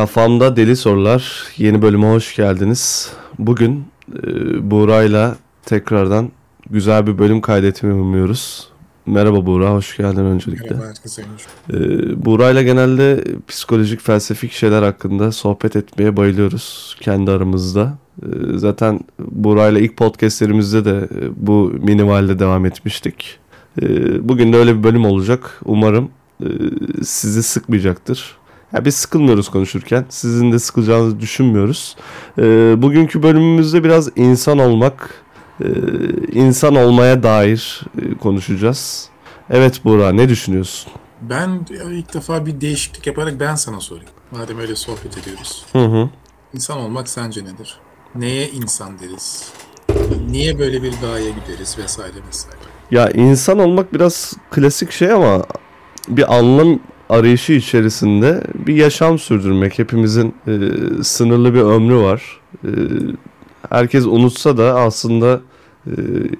Kafamda Deli Sorular yeni bölüme hoş geldiniz. Bugün e, Buğra'yla tekrardan güzel bir bölüm kaydetmeyi umuyoruz. Merhaba Buğra, hoş geldin öncelikle. Merhaba herkese. Ee, Buğra'yla genelde psikolojik, felsefik şeyler hakkında sohbet etmeye bayılıyoruz kendi aramızda. Ee, zaten Buğra'yla ilk podcastlerimizde de e, bu minimalde devam etmiştik. Ee, bugün de öyle bir bölüm olacak. Umarım e, sizi sıkmayacaktır. Ya biz sıkılmıyoruz konuşurken. Sizin de sıkılacağınızı düşünmüyoruz. Ee, bugünkü bölümümüzde biraz insan olmak, e, insan olmaya dair e, konuşacağız. Evet Buğra ne düşünüyorsun? Ben ilk defa bir değişiklik yaparak ben sana sorayım. Madem öyle sohbet ediyoruz. Hı hı. İnsan olmak sence nedir? Neye insan deriz? Niye böyle bir gaye gideriz vesaire vesaire. Ya insan olmak biraz klasik şey ama bir anlam arayışı içerisinde bir yaşam sürdürmek. Hepimizin e, sınırlı bir ömrü var. E, herkes unutsa da aslında e,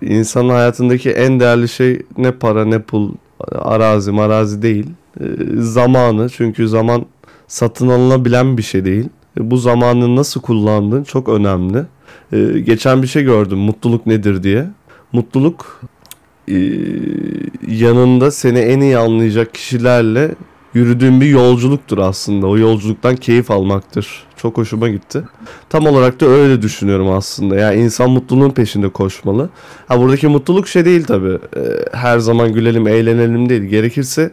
insanın hayatındaki en değerli şey ne para ne pul, arazi marazi değil. E, zamanı çünkü zaman satın alınabilen bir şey değil. E, bu zamanı nasıl kullandığın çok önemli. E, geçen bir şey gördüm mutluluk nedir diye. Mutluluk e, yanında seni en iyi anlayacak kişilerle yürüdüğün bir yolculuktur aslında. O yolculuktan keyif almaktır. Çok hoşuma gitti. Tam olarak da öyle düşünüyorum aslında. Yani insan mutluluğun peşinde koşmalı. Ha buradaki mutluluk şey değil tabii. Ee, her zaman gülelim, eğlenelim değil. Gerekirse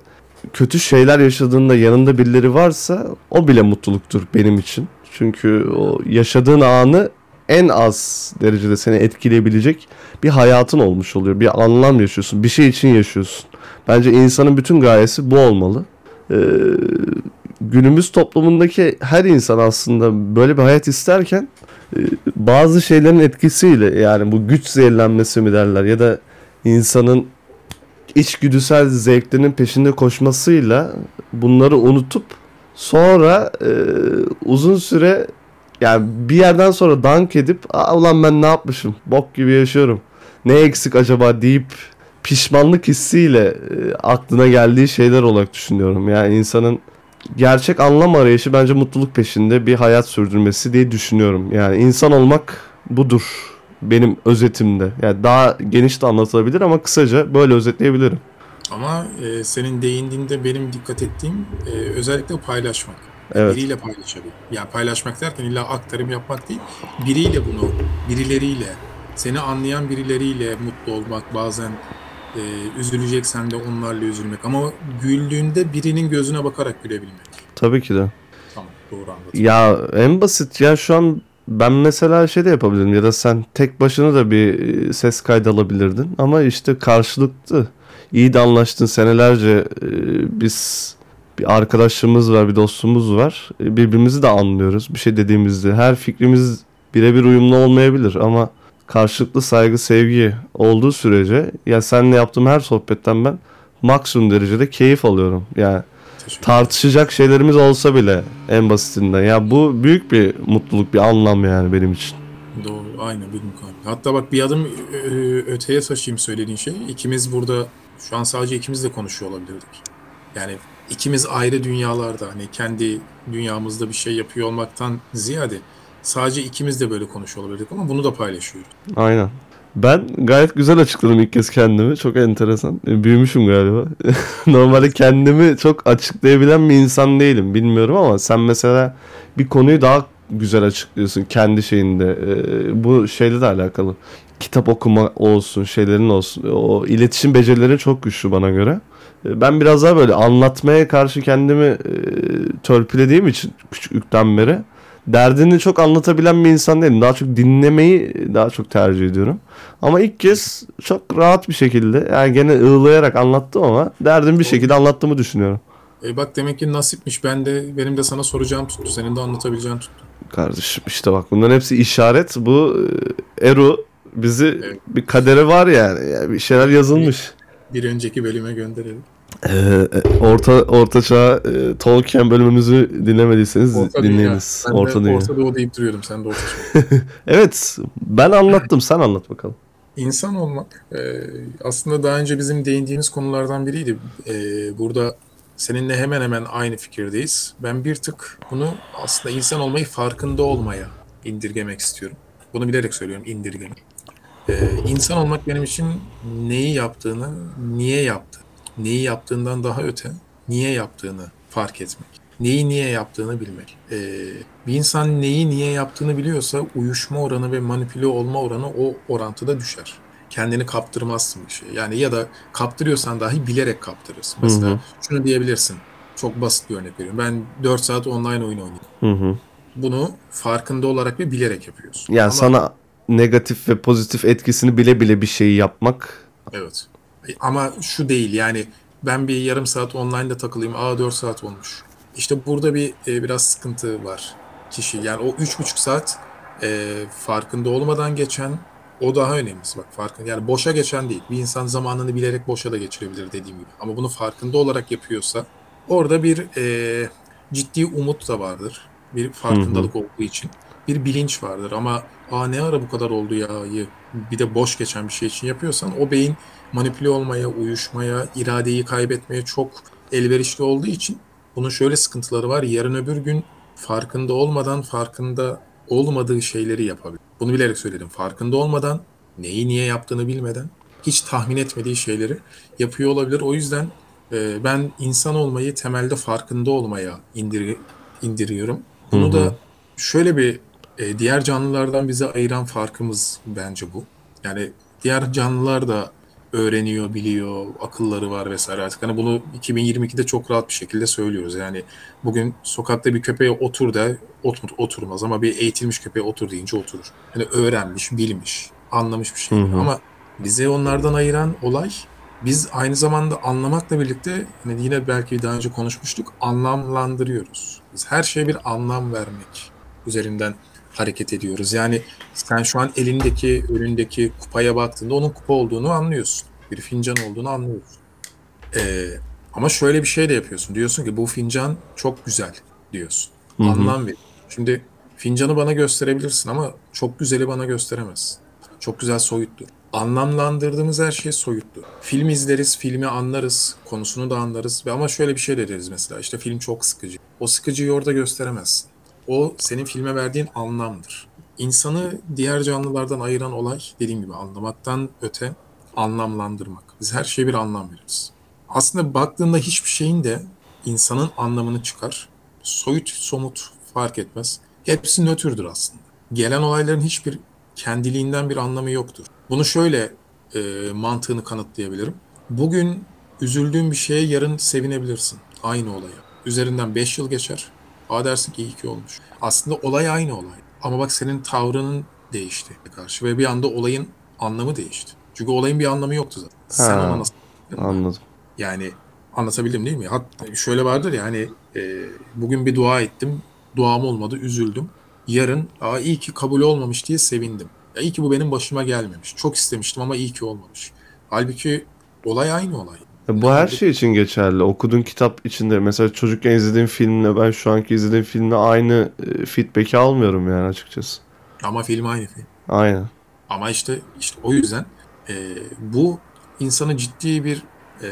kötü şeyler yaşadığında yanında birileri varsa o bile mutluluktur benim için. Çünkü o yaşadığın anı en az derecede seni etkileyebilecek bir hayatın olmuş oluyor. Bir anlam yaşıyorsun. Bir şey için yaşıyorsun. Bence insanın bütün gayesi bu olmalı. Ee, günümüz toplumundaki her insan aslında böyle bir hayat isterken e, bazı şeylerin etkisiyle yani bu güç zehirlenmesi mi derler ya da insanın içgüdüsel zevklerinin peşinde koşmasıyla bunları unutup sonra e, uzun süre yani bir yerden sonra dank edip Aa, ulan ben ne yapmışım? Bok gibi yaşıyorum. Ne eksik acaba? deyip pişmanlık hissiyle e, aklına geldiği şeyler olarak düşünüyorum. Yani insanın gerçek anlam arayışı bence mutluluk peşinde bir hayat sürdürmesi diye düşünüyorum. Yani insan olmak budur benim özetimde. Yani daha geniş de anlatılabilir ama kısaca böyle özetleyebilirim. Ama e, senin değindiğinde benim dikkat ettiğim e, özellikle paylaşmak. Evet. Biriyle paylaşabil. Yani paylaşmak derken illa aktarım yapmak değil. Biriyle bunu, birileriyle, seni anlayan birileriyle mutlu olmak, bazen e, üzüleceksen de onlarla üzülmek. Ama güldüğünde birinin gözüne bakarak gülebilmek. Tabii ki de. Tamam doğru anladım. Ya en basit ya şu an ben mesela şey de yapabilirim ya da sen tek başına da bir e, ses kaydı alabilirdin ama işte karşılıklı iyi de anlaştın senelerce e, biz bir arkadaşlığımız var bir dostumuz var E, birbirimizi de anlıyoruz bir şey dediğimizde her fikrimiz birebir uyumlu olmayabilir ama karşılıklı saygı sevgi olduğu sürece ya seninle yaptığım her sohbetten ben maksimum derecede keyif alıyorum yani tartışacak şeylerimiz olsa bile en basitinden. Ya bu büyük bir mutluluk, bir anlam yani benim için. Doğru, aynı benim kanka. Hatta bak bir adım öteye taşıyayım söylediğin şey. İkimiz burada, şu an sadece ikimiz de konuşuyor olabilirdik. Yani ikimiz ayrı dünyalarda, hani kendi dünyamızda bir şey yapıyor olmaktan ziyade sadece ikimiz de böyle konuşuyor olabilirdik ama bunu da paylaşıyoruz. Aynen. Ben gayet güzel açıkladım ilk kez kendimi. Çok enteresan. E, Büyümüşüm galiba. Normalde kendimi çok açıklayabilen bir insan değilim. Bilmiyorum ama sen mesela bir konuyu daha güzel açıklıyorsun kendi şeyinde. E, bu şeyle de alakalı. Kitap okuma olsun, şeylerin olsun. O iletişim becerileri çok güçlü bana göre. E, Ben biraz daha böyle anlatmaya karşı kendimi törpülediğim için küçüklükten beri derdini çok anlatabilen bir insan değilim. Daha çok dinlemeyi daha çok tercih ediyorum. Ama ilk kez çok rahat bir şekilde yani gene ığlayarak anlattım ama derdimi bir şekilde anlattığımı düşünüyorum. E bak demek ki nasipmiş. Ben de benim de sana soracağım tuttu. Senin de anlatabileceğin tuttu. Kardeşim işte bak bunların hepsi işaret. Bu e, Eru bizi Evet. bir kadere var yani. yani bir şeyler yazılmış. Bir önceki bölüme gönderelim. Ee, orta orta çağ e, Tolkien bölümümüzü dinlemediyseniz Orta dinleyiniz. Dünya. Ben Orta de Dünya. Orta Doğu deyip duruyordum. Sen de Orta Çağ. Evet ben anlattım sen anlat bakalım. İnsan olmak e, aslında daha önce bizim değindiğimiz konulardan biriydi. E, burada seninle hemen hemen aynı fikirdeyiz. Ben bir tık bunu aslında insan olmayı farkında olmaya indirgemek istiyorum. Bunu bilerek söylüyorum indirgemek. Ee, insan olmak benim için neyi yaptığını, niye yaptı, neyi yaptığından daha öte, niye yaptığını fark etmek. Neyi niye yaptığını bilmek. Ee, bir insan neyi niye yaptığını biliyorsa uyuşma oranı ve manipüle olma oranı o orantıda düşer. Kendini kaptırmazsın bir şey. Yani ya da kaptırıyorsan dahi bilerek kaptırırsın. Mesela Hı hı. şunu diyebilirsin. Çok basit bir örnek veriyorum. Ben 4 saat online oyun oynuyorum. Hı hı. Bunu farkında olarak ve bilerek yapıyorsun. Yani Ama- sana negatif ve pozitif etkisini bile bile bir şeyi yapmak. Evet. Ama şu değil yani ben bir yarım saat online'da takılayım. Aa 4 saat olmuş. İşte burada bir e, biraz sıkıntı var kişi. Yani o üç buçuk saat e, farkında olmadan geçen o daha önemlisi bak farkında yani boşa geçen değil. Bir insan zamanını bilerek boşa da geçirebilir dediğim gibi. Ama bunu farkında olarak yapıyorsa orada bir e, ciddi umut da vardır. Bir farkındalık olduğu için. Bir bilinç vardır ama aa ne ara bu kadar oldu ya'yı bir de boş geçen bir şey için yapıyorsan o beyin manipüle olmaya, uyuşmaya, iradeyi kaybetmeye çok elverişli olduğu için bunun şöyle sıkıntıları var. Yarın öbür gün farkında olmadan farkında olmadığı şeyleri yapabilir. Bunu bilerek söyledim. Farkında olmadan neyi niye yaptığını bilmeden hiç tahmin etmediği şeyleri yapıyor olabilir. O yüzden e, ben insan olmayı temelde farkında olmaya indir, indiriyorum. Bunu Hı hı. da şöyle bir e, diğer canlılardan bize ayıran farkımız bence bu. Yani diğer canlılar da öğreniyor, biliyor, akılları var vesaire. Artık hani bunu 2022'de çok rahat bir şekilde söylüyoruz. Yani bugün sokakta bir köpeğe otur da otur, oturmaz ama bir eğitilmiş köpeğe otur deyince oturur. Hani öğrenmiş, bilmiş, anlamış bir şey. Hı hı. Ama bizi onlardan ayıran olay biz aynı zamanda anlamakla birlikte hani yine belki daha önce konuşmuştuk anlamlandırıyoruz. Biz her şeye bir anlam vermek üzerinden hareket ediyoruz. Yani sen şu an elindeki, önündeki kupaya baktığında onun kupa olduğunu anlıyorsun. Bir fincan olduğunu anlıyorsun. Ee, ama şöyle bir şey de yapıyorsun. Diyorsun ki bu fincan çok güzel diyorsun. Hı hı. Anlam ver. Şimdi fincanı bana gösterebilirsin ama çok güzeli bana gösteremezsin. Çok güzel soyuttur. Anlamlandırdığımız her şey soyuttur. Film izleriz, filmi anlarız, konusunu da anlarız. Ve ama şöyle bir şey de deriz mesela. işte film çok sıkıcı. O sıkıcıyı orada gösteremezsin. O senin filme verdiğin anlamdır. İnsanı diğer canlılardan ayıran olay dediğim gibi anlamaktan öte anlamlandırmak. Biz her şeye bir anlam veririz. Aslında baktığında hiçbir şeyin de insanın anlamını çıkar. Soyut, somut fark etmez. Hepsi nötrdür aslında. Gelen olayların hiçbir kendiliğinden bir anlamı yoktur. Bunu şöyle e, mantığını kanıtlayabilirim. Bugün üzüldüğün bir şeye yarın sevinebilirsin. Aynı olaya. Üzerinden 5 yıl geçer. Aa dersin ki iyi ki olmuş. Aslında olay aynı olay. Ama bak senin tavrının değişti karşı ve bir anda olayın anlamı değişti. Çünkü olayın bir anlamı yoktu zaten. Sen Ha. ona nasıl Anladım. yani anlatabildim değil mi? Hatta şöyle vardır ya hani e, bugün bir dua ettim, duam olmadı, üzüldüm. Yarın Aa, iyi ki kabul olmamış diye sevindim. Ya iyi ki bu benim başıma gelmemiş. Çok istemiştim ama iyi ki olmamış. Halbuki olay aynı olay. Bu her şey için geçerli. Okuduğun kitap içinde mesela çocukken izlediğim filmle ben şu anki izlediğim filmle aynı e, feedback'i almıyorum yani açıkçası. Ama film aynı film. Aynen. Ama işte işte o yüzden e, bu insana ciddi bir e,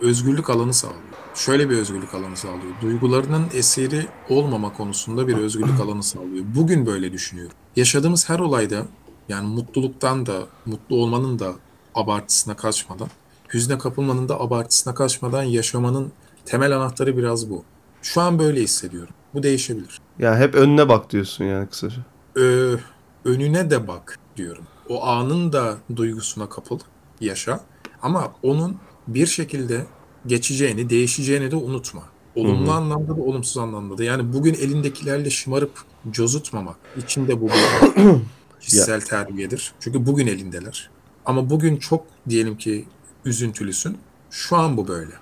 özgürlük alanı sağlıyor. Şöyle bir özgürlük alanı sağlıyor. Duygularının eseri olmama konusunda bir özgürlük alanı sağlıyor. Bugün böyle düşünüyorum. Yaşadığımız her olayda yani mutluluktan da mutlu olmanın da abartısına kaçmadan, hüzne kapılmanın da abartısına kaçmadan yaşamanın temel anahtarı biraz bu. Şu an böyle hissediyorum. Bu değişebilir. Ya hep önüne bak diyorsun yani kısaca. Ö- önüne de bak diyorum. O anın da duygusuna kapıl, yaşa. Ama onun bir şekilde geçeceğini, değişeceğini de unutma. Olumlu Hı hı. anlamda da olumsuz anlamda da. Yani bugün elindekilerle şımarıp cozutmamak. İçinde bu bir kişisel terbiyedir. Çünkü bugün elindeler. Ama bugün çok diyelim ki üzüntülüsün. Şu an bu böyle.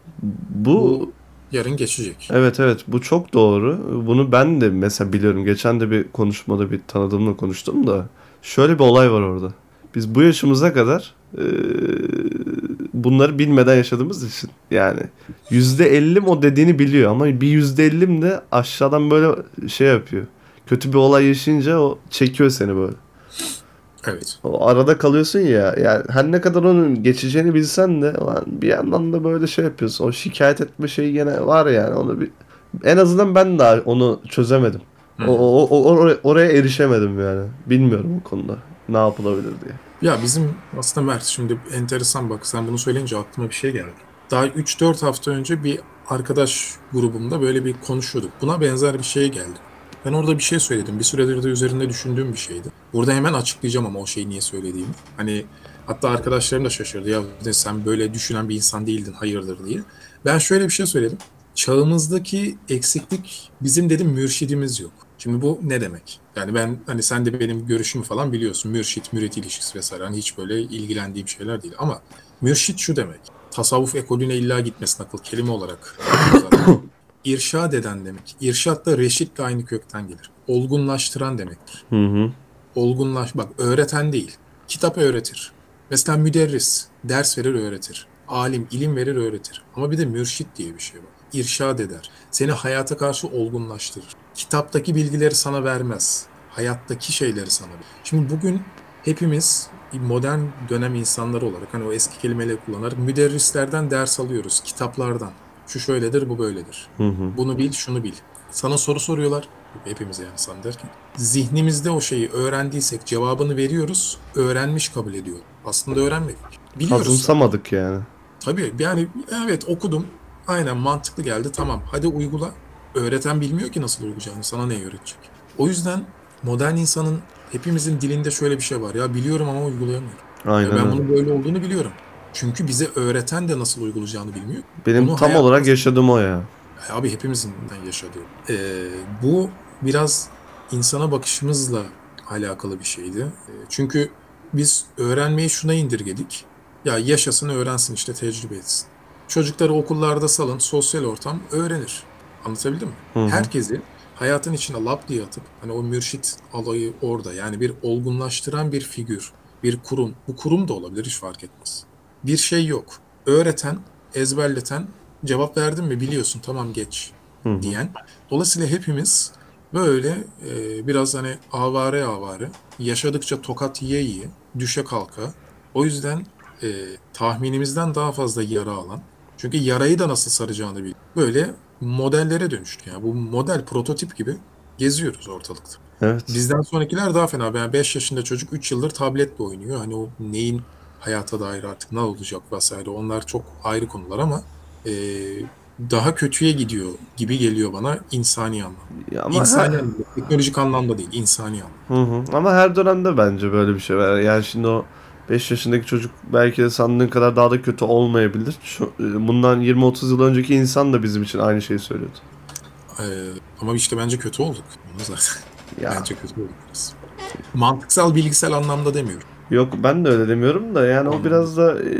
Bu Yarın geçecek. evet evet bu çok doğru. Bunu ben de mesela biliyorum. Geçen de bir konuşmada bir tanıdığımla konuştum da şöyle bir olay var orada. Biz bu yaşımıza kadar e, bunları bilmeden yaşadığımız için yani %50'm o dediğini biliyor ama bir %50'm de aşağıdan böyle şey yapıyor. Kötü bir olay yaşayınca o çekiyor seni böyle. Evet. O arada kalıyorsun ya. Yani her ne kadar onun geçeceğini bilsen de lan bir yandan da böyle şey yapıyorsun. O şikayet etme şeyi gene var yani. Onu bir en azından ben daha onu çözemedim. O, o, o, oraya, oraya erişemedim yani. Bilmiyorum o konuda. Ne yapılabilir diye. Ya bizim aslında Mert şimdi enteresan bak sen bunu söyleyince aklıma bir şey geldi. Daha 3-4 hafta önce bir arkadaş grubumda böyle bir konuşuyorduk. Buna benzer bir şey geldi. Ben orada bir şey söyledim. Bir süredir de üzerinde düşündüğüm bir şeydi. Burada hemen açıklayacağım ama o şeyi niye söylediğimi. Hani hatta arkadaşlarım da şaşırdı. Ya sen böyle düşünen bir insan değildin hayırdır diye. Ben şöyle bir şey söyledim. Çağımızdaki eksiklik bizim dedim mürşidimiz yok. Şimdi bu ne demek? Yani ben hani sen de benim görüşümü falan biliyorsun. Mürşit, mürit ilişkisi vesaire. Hani hiç böyle ilgilendiğim şeyler değil. Ama mürşit şu demek. Tasavvuf ekolüne illa gitmesin akıl kelime olarak. İrşad eden demek. İrşad da reşit de aynı kökten gelir. Olgunlaştıran demektir. Hı hı. Olgunlaş, bak öğreten değil. Kitap öğretir. Mesela müderris, ders verir öğretir. Alim, ilim verir öğretir. Ama bir de mürşit diye bir şey var. İrşad eder. Seni hayata karşı olgunlaştırır. Kitaptaki bilgileri sana vermez. Hayattaki şeyleri sana verir. Şimdi bugün hepimiz modern dönem insanları olarak hani o eski kelimeleri kullanarak müderrislerden ders alıyoruz. Kitaplardan. Şu şöyledir, bu böyledir. Hı hı. Bunu bil, şunu bil. Sana soru soruyorlar. Hepimiz yani sana derken. Zihnimizde o şeyi öğrendiysek cevabını veriyoruz. Öğrenmiş kabul ediyor. Aslında öğrenmedik. Biliyoruz. Azımsamadık yani. Tabii yani evet okudum. Aynen mantıklı geldi. Tamam hadi uygula. Öğreten bilmiyor ki nasıl uygulayacağını. Sana ne öğretecek? O yüzden modern insanın hepimizin dilinde şöyle bir şey var. Ya biliyorum ama uygulayamıyorum. Aynen Ya ben bunun böyle olduğunu biliyorum. Çünkü bize öğreten de nasıl uygulayacağını bilmiyor. Benim Bunu tam hayat- olarak yaşadığım o ya. Abi hepimizin yaşadığı. Ee, bu biraz insana bakışımızla alakalı bir şeydi. Ee, çünkü biz öğrenmeyi şuna indirgedik. Ya yaşasın öğrensin işte tecrübe etsin. Çocukları okullarda salın, sosyal ortam öğrenir. Anlatabildim mi? Hı hı. Herkesi hayatın içine lap diye atıp hani o mürşit alayı orada yani bir olgunlaştıran bir figür, bir kurum. Bu kurum da olabilir hiç fark etmez. Bir şey yok. Öğreten, ezberleten, cevap verdin mi biliyorsun tamam geç Hı hı. diyen. Dolayısıyla hepimiz böyle e, biraz hani avare avare yaşadıkça tokat yiye yiye düşe kalka o yüzden e, tahminimizden daha fazla yara alan çünkü yarayı da nasıl saracağını bil. Böyle modellere dönüştü. Yani bu model prototip gibi geziyoruz ortalıkta. Evet. Bizden sonrakiler daha fena. Yani 5 yaşında çocuk 3 yıldır tabletle oynuyor. Hani o neyin hayata dair artık ne olacak vesaire onlar çok ayrı konular ama e, daha kötüye gidiyor gibi geliyor bana insani anlamda. Ama insani her, anlamda, teknolojik anlamda değil, insani anlamda. Hı hı. Ama her dönemde bence böyle bir şey var. Yani şimdi o 5 yaşındaki çocuk belki de sandığın kadar daha da kötü olmayabilir. Şu, e, bundan 20-30 yıl önceki insan da bizim için aynı şeyi söylüyordu. E, ama işte bence kötü olduk. Onu zaten. Ya Bence kötü olduk biraz. Mantıksal, bilgisel anlamda demiyorum. Yok ben de öyle demiyorum da yani o biraz da e,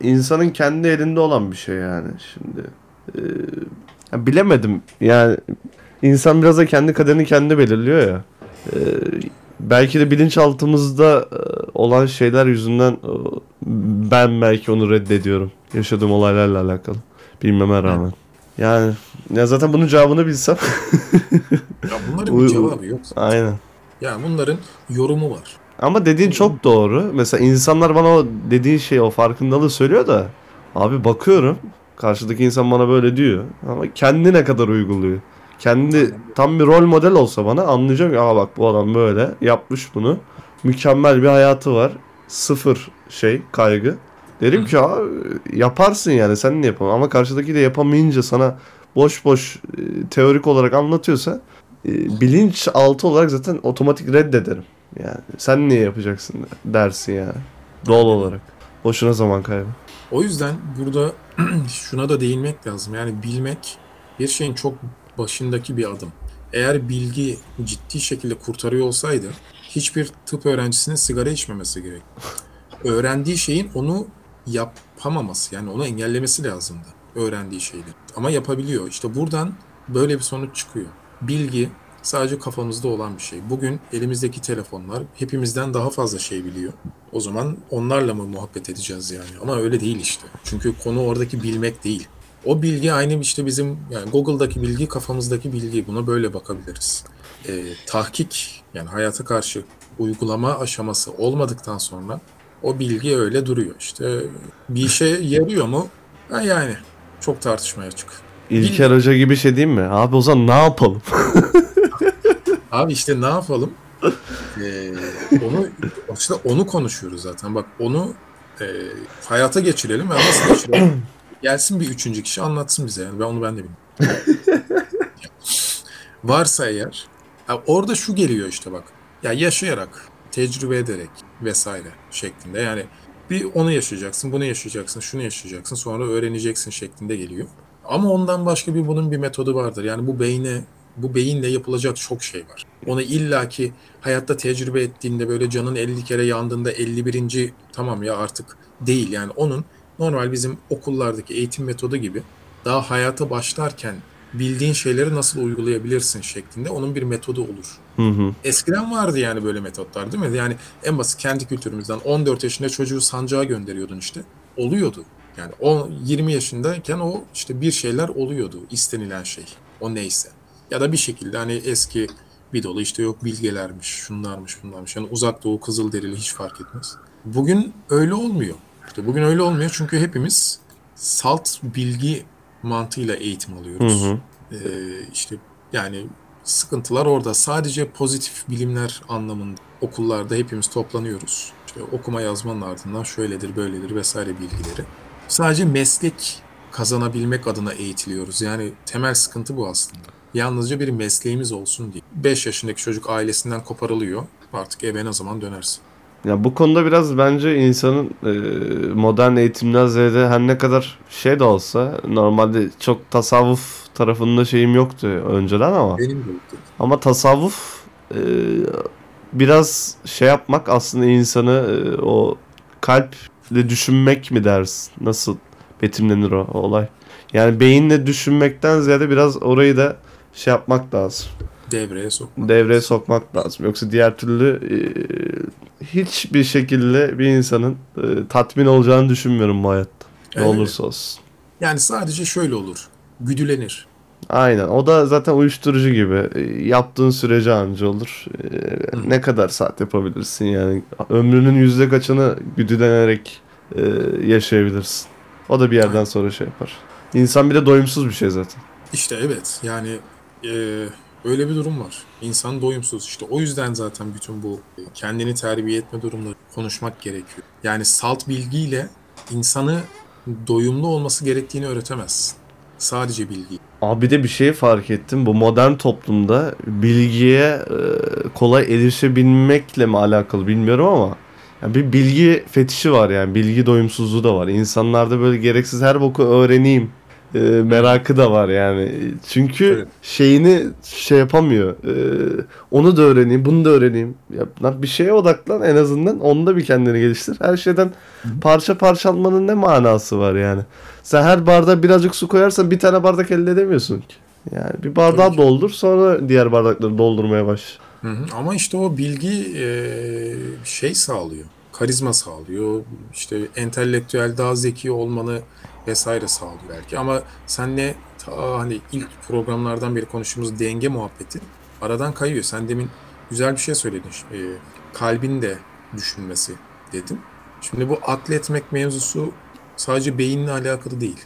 insanın kendi elinde olan bir şey yani şimdi. E, ya bilemedim yani insan biraz da kendi kaderini kendi belirliyor ya. E, belki de bilinçaltımızda e, olan şeyler yüzünden e, ben belki onu reddediyorum. Yaşadığım olaylarla alakalı. Bilmeme rağmen. Yani ya zaten bunun cevabını bilsem. Ya bunların bir cevabı yok. Aynen. Yani bunların yorumu var. Ama dediğin çok doğru. Mesela insanlar bana o dediğin şey o farkındalığı söylüyor da abi bakıyorum karşıdaki insan bana böyle diyor ama kendi ne kadar uyguluyor. Kendi tam bir rol model olsa bana anlayacağım ki aa bak bu adam böyle yapmış bunu. Mükemmel bir hayatı var. Sıfır şey kaygı. Derim ki aa yaparsın yani sen niye yapamam ama karşıdaki de yapamayınca sana boş boş e, teorik olarak anlatıyorsa e, bilinç altı olarak zaten otomatik reddederim. Yani sen niye yapacaksın dersin ya. Doğal olarak. Boşuna zaman kaybı. O yüzden burada şuna da değinmek lazım. Yani bilmek bir şeyin çok başındaki bir adım. Eğer bilgi ciddi şekilde kurtarıyor olsaydı hiçbir tıp öğrencisinin sigara içmemesi gerek. Öğrendiği şeyin onu yapamaması yani onu engellemesi lazımdı öğrendiği şeyleri. Ama yapabiliyor. İşte buradan böyle bir sonuç çıkıyor. Bilgi sadece kafamızda olan bir şey. Bugün elimizdeki telefonlar hepimizden daha fazla şey biliyor. O zaman onlarla mı muhabbet edeceğiz yani? Ama öyle değil işte. Çünkü konu oradaki bilmek değil. O bilgi aynı işte bizim yani Google'daki bilgi kafamızdaki bilgi. Buna böyle bakabiliriz. Ee, tahkik yani hayata karşı uygulama aşaması olmadıktan sonra o bilgi öyle duruyor. İşte bir işe yarıyor mu? Ha yani çok tartışmaya açık. İlker Hoca gibi şey diyeyim mi? Abi o zaman ne yapalım? Abi işte ne yapalım? Ee, onu işte onu konuşuyoruz zaten. Bak onu e, hayata geçirelim ve nasıl geçirelim? Gelsin bir üçüncü kişi anlatsın bize yani. Ben onu ben de bilmiyorum. Varsa eğer ya orada şu geliyor işte bak. Ya yaşayarak, tecrübe ederek vesaire şeklinde. Yani bir onu yaşayacaksın, bunu yaşayacaksın, şunu yaşayacaksın, sonra öğreneceksin şeklinde geliyor. Ama ondan başka bir bunun bir metodu vardır. Yani bu beyne, bu beyinle yapılacak çok şey var. Onu illaki hayatta tecrübe ettiğinde böyle canın 50 kere yandığında 51. tamam ya artık değil. Yani onun normal bizim okullardaki eğitim metodu gibi daha hayata başlarken bildiğin şeyleri nasıl uygulayabilirsin şeklinde onun bir metodu olur. Hı hı. Eskiden vardı yani böyle metotlar değil mi? Yani en basit kendi kültürümüzden 14 yaşında çocuğu sancağa gönderiyordun işte. Oluyordu. Yani o 20 yaşındayken o işte bir şeyler oluyordu. istenilen şey. O neyse. Ya da bir şekilde hani eski bir dolu işte yok bilgelermiş, şunlarmış, bunlarmış. Yani uzak doğu kızıl derili hiç fark etmez. Bugün öyle olmuyor. İşte bugün öyle olmuyor çünkü hepimiz salt bilgi mantığıyla eğitim alıyoruz. Hı hı. Ee, işte yani sıkıntılar orada. Sadece pozitif bilimler anlamında okullarda hepimiz toplanıyoruz. İşte okuma yazmanın ardından şöyledir, böyledir vesaire bilgileri. Sadece meslek kazanabilmek adına eğitiliyoruz. Yani temel sıkıntı bu aslında. Yalnızca bir mesleğimiz olsun diye. 5 yaşındaki çocuk ailesinden koparılıyor. Artık eve ne zaman dönersin? Ya bu konuda biraz bence insanın e, modern eğitimden ziyade her ne kadar şey de olsa normalde çok tasavvuf tarafında şeyim yoktu önceden ama Benim de yoktu. ama tasavvuf e, biraz şey yapmak aslında insanı e, o kalple düşünmek mi dersin? Nasıl betimlenir o, o olay? Yani beyinle düşünmekten ziyade biraz orayı da şey yapmak lazım. Devreye sokmak. Devreye sokmak lazım. Yoksa diğer türlü e, hiçbir şekilde bir insanın e, tatmin olacağını düşünmüyorum bu hayatta. Ne Evet. olursa olsun. Yani sadece şöyle olur. Güdülenir. Aynen. O da zaten uyuşturucu gibi. E, Yaptığın sürece anca olur. E, Ne kadar saat yapabilirsin yani. Ömrünün yüzde kaçını güdülenerek e, yaşayabilirsin. O da bir yerden sonra şey yapar. İnsan bir de doyumsuz bir şey zaten. İşte evet yani e, öyle bir durum var. İnsan doyumsuz işte o yüzden zaten bütün bu kendini terbiye etme durumları konuşmak gerekiyor. Yani salt bilgiyle insanı doyumlu olması gerektiğini öğretemezsin. Sadece bilgi. Abi de bir şey fark ettim. Bu modern toplumda bilgiye e, kolay erişebilmekle mi alakalı bilmiyorum ama yani bir bilgi fetişi var yani. Bilgi doyumsuzluğu da var. İnsanlarda böyle gereksiz her boku öğreneyim e, merakı da var yani. Çünkü Evet. şeyini şey yapamıyor. E, onu da öğreneyim, bunu da öğreneyim. Ya, bir şeye odaklan en azından. Onda bir kendini geliştir. Her şeyden parça parça almanın ne manası var yani? Sen her bardağa birazcık su koyarsan bir tane bardak elde edemiyorsun ki. Yani bir bardağı doldur sonra diğer bardakları doldurmaya baş. Hı hı. Ama işte o bilgi e, şey sağlıyor. Karizma sağlıyor. İşte entelektüel daha zeki olmanı vesaire sağlıyor belki. Ama senle ta hani ilk programlardan beri konuştuğumuz denge muhabbeti aradan kayıyor. Sen demin güzel bir şey söyledin. E, kalbin de düşünmesi dedin. Şimdi bu akletmek mevzusu sadece beyinle alakalı değil.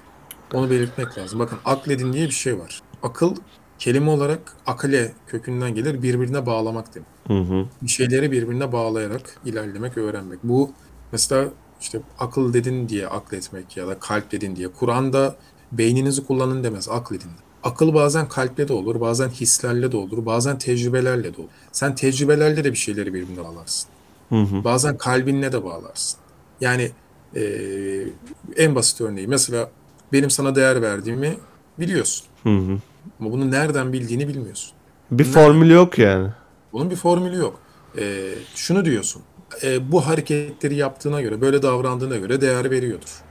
Onu belirtmek lazım. Bakın akledin diye bir şey var. Akıl kelime olarak akale kökünden gelir birbirine bağlamak demek. Hı hı. Bir şeyleri birbirine bağlayarak ilerlemek, öğrenmek. Bu mesela işte akıl dedin diye akletmek ya da kalp dedin diye. Kur'an'da beyninizi kullanın demez, akledin. Akıl bazen kalple de olur, bazen hislerle de olur, bazen tecrübelerle de olur. Sen tecrübelerle de bir şeyleri birbirine bağlarsın. Hı hı. Bazen kalbinle de bağlarsın. Yani eee, en basit örneği mesela benim sana değer verdiğimi biliyorsun. Hı hı. Ama bunu nereden bildiğini bilmiyorsun. Bir formülü yok yani. Bunun bir formülü yok. Ee, şunu diyorsun. E, bu hareketleri yaptığına göre, böyle davrandığına göre değer veriyordur.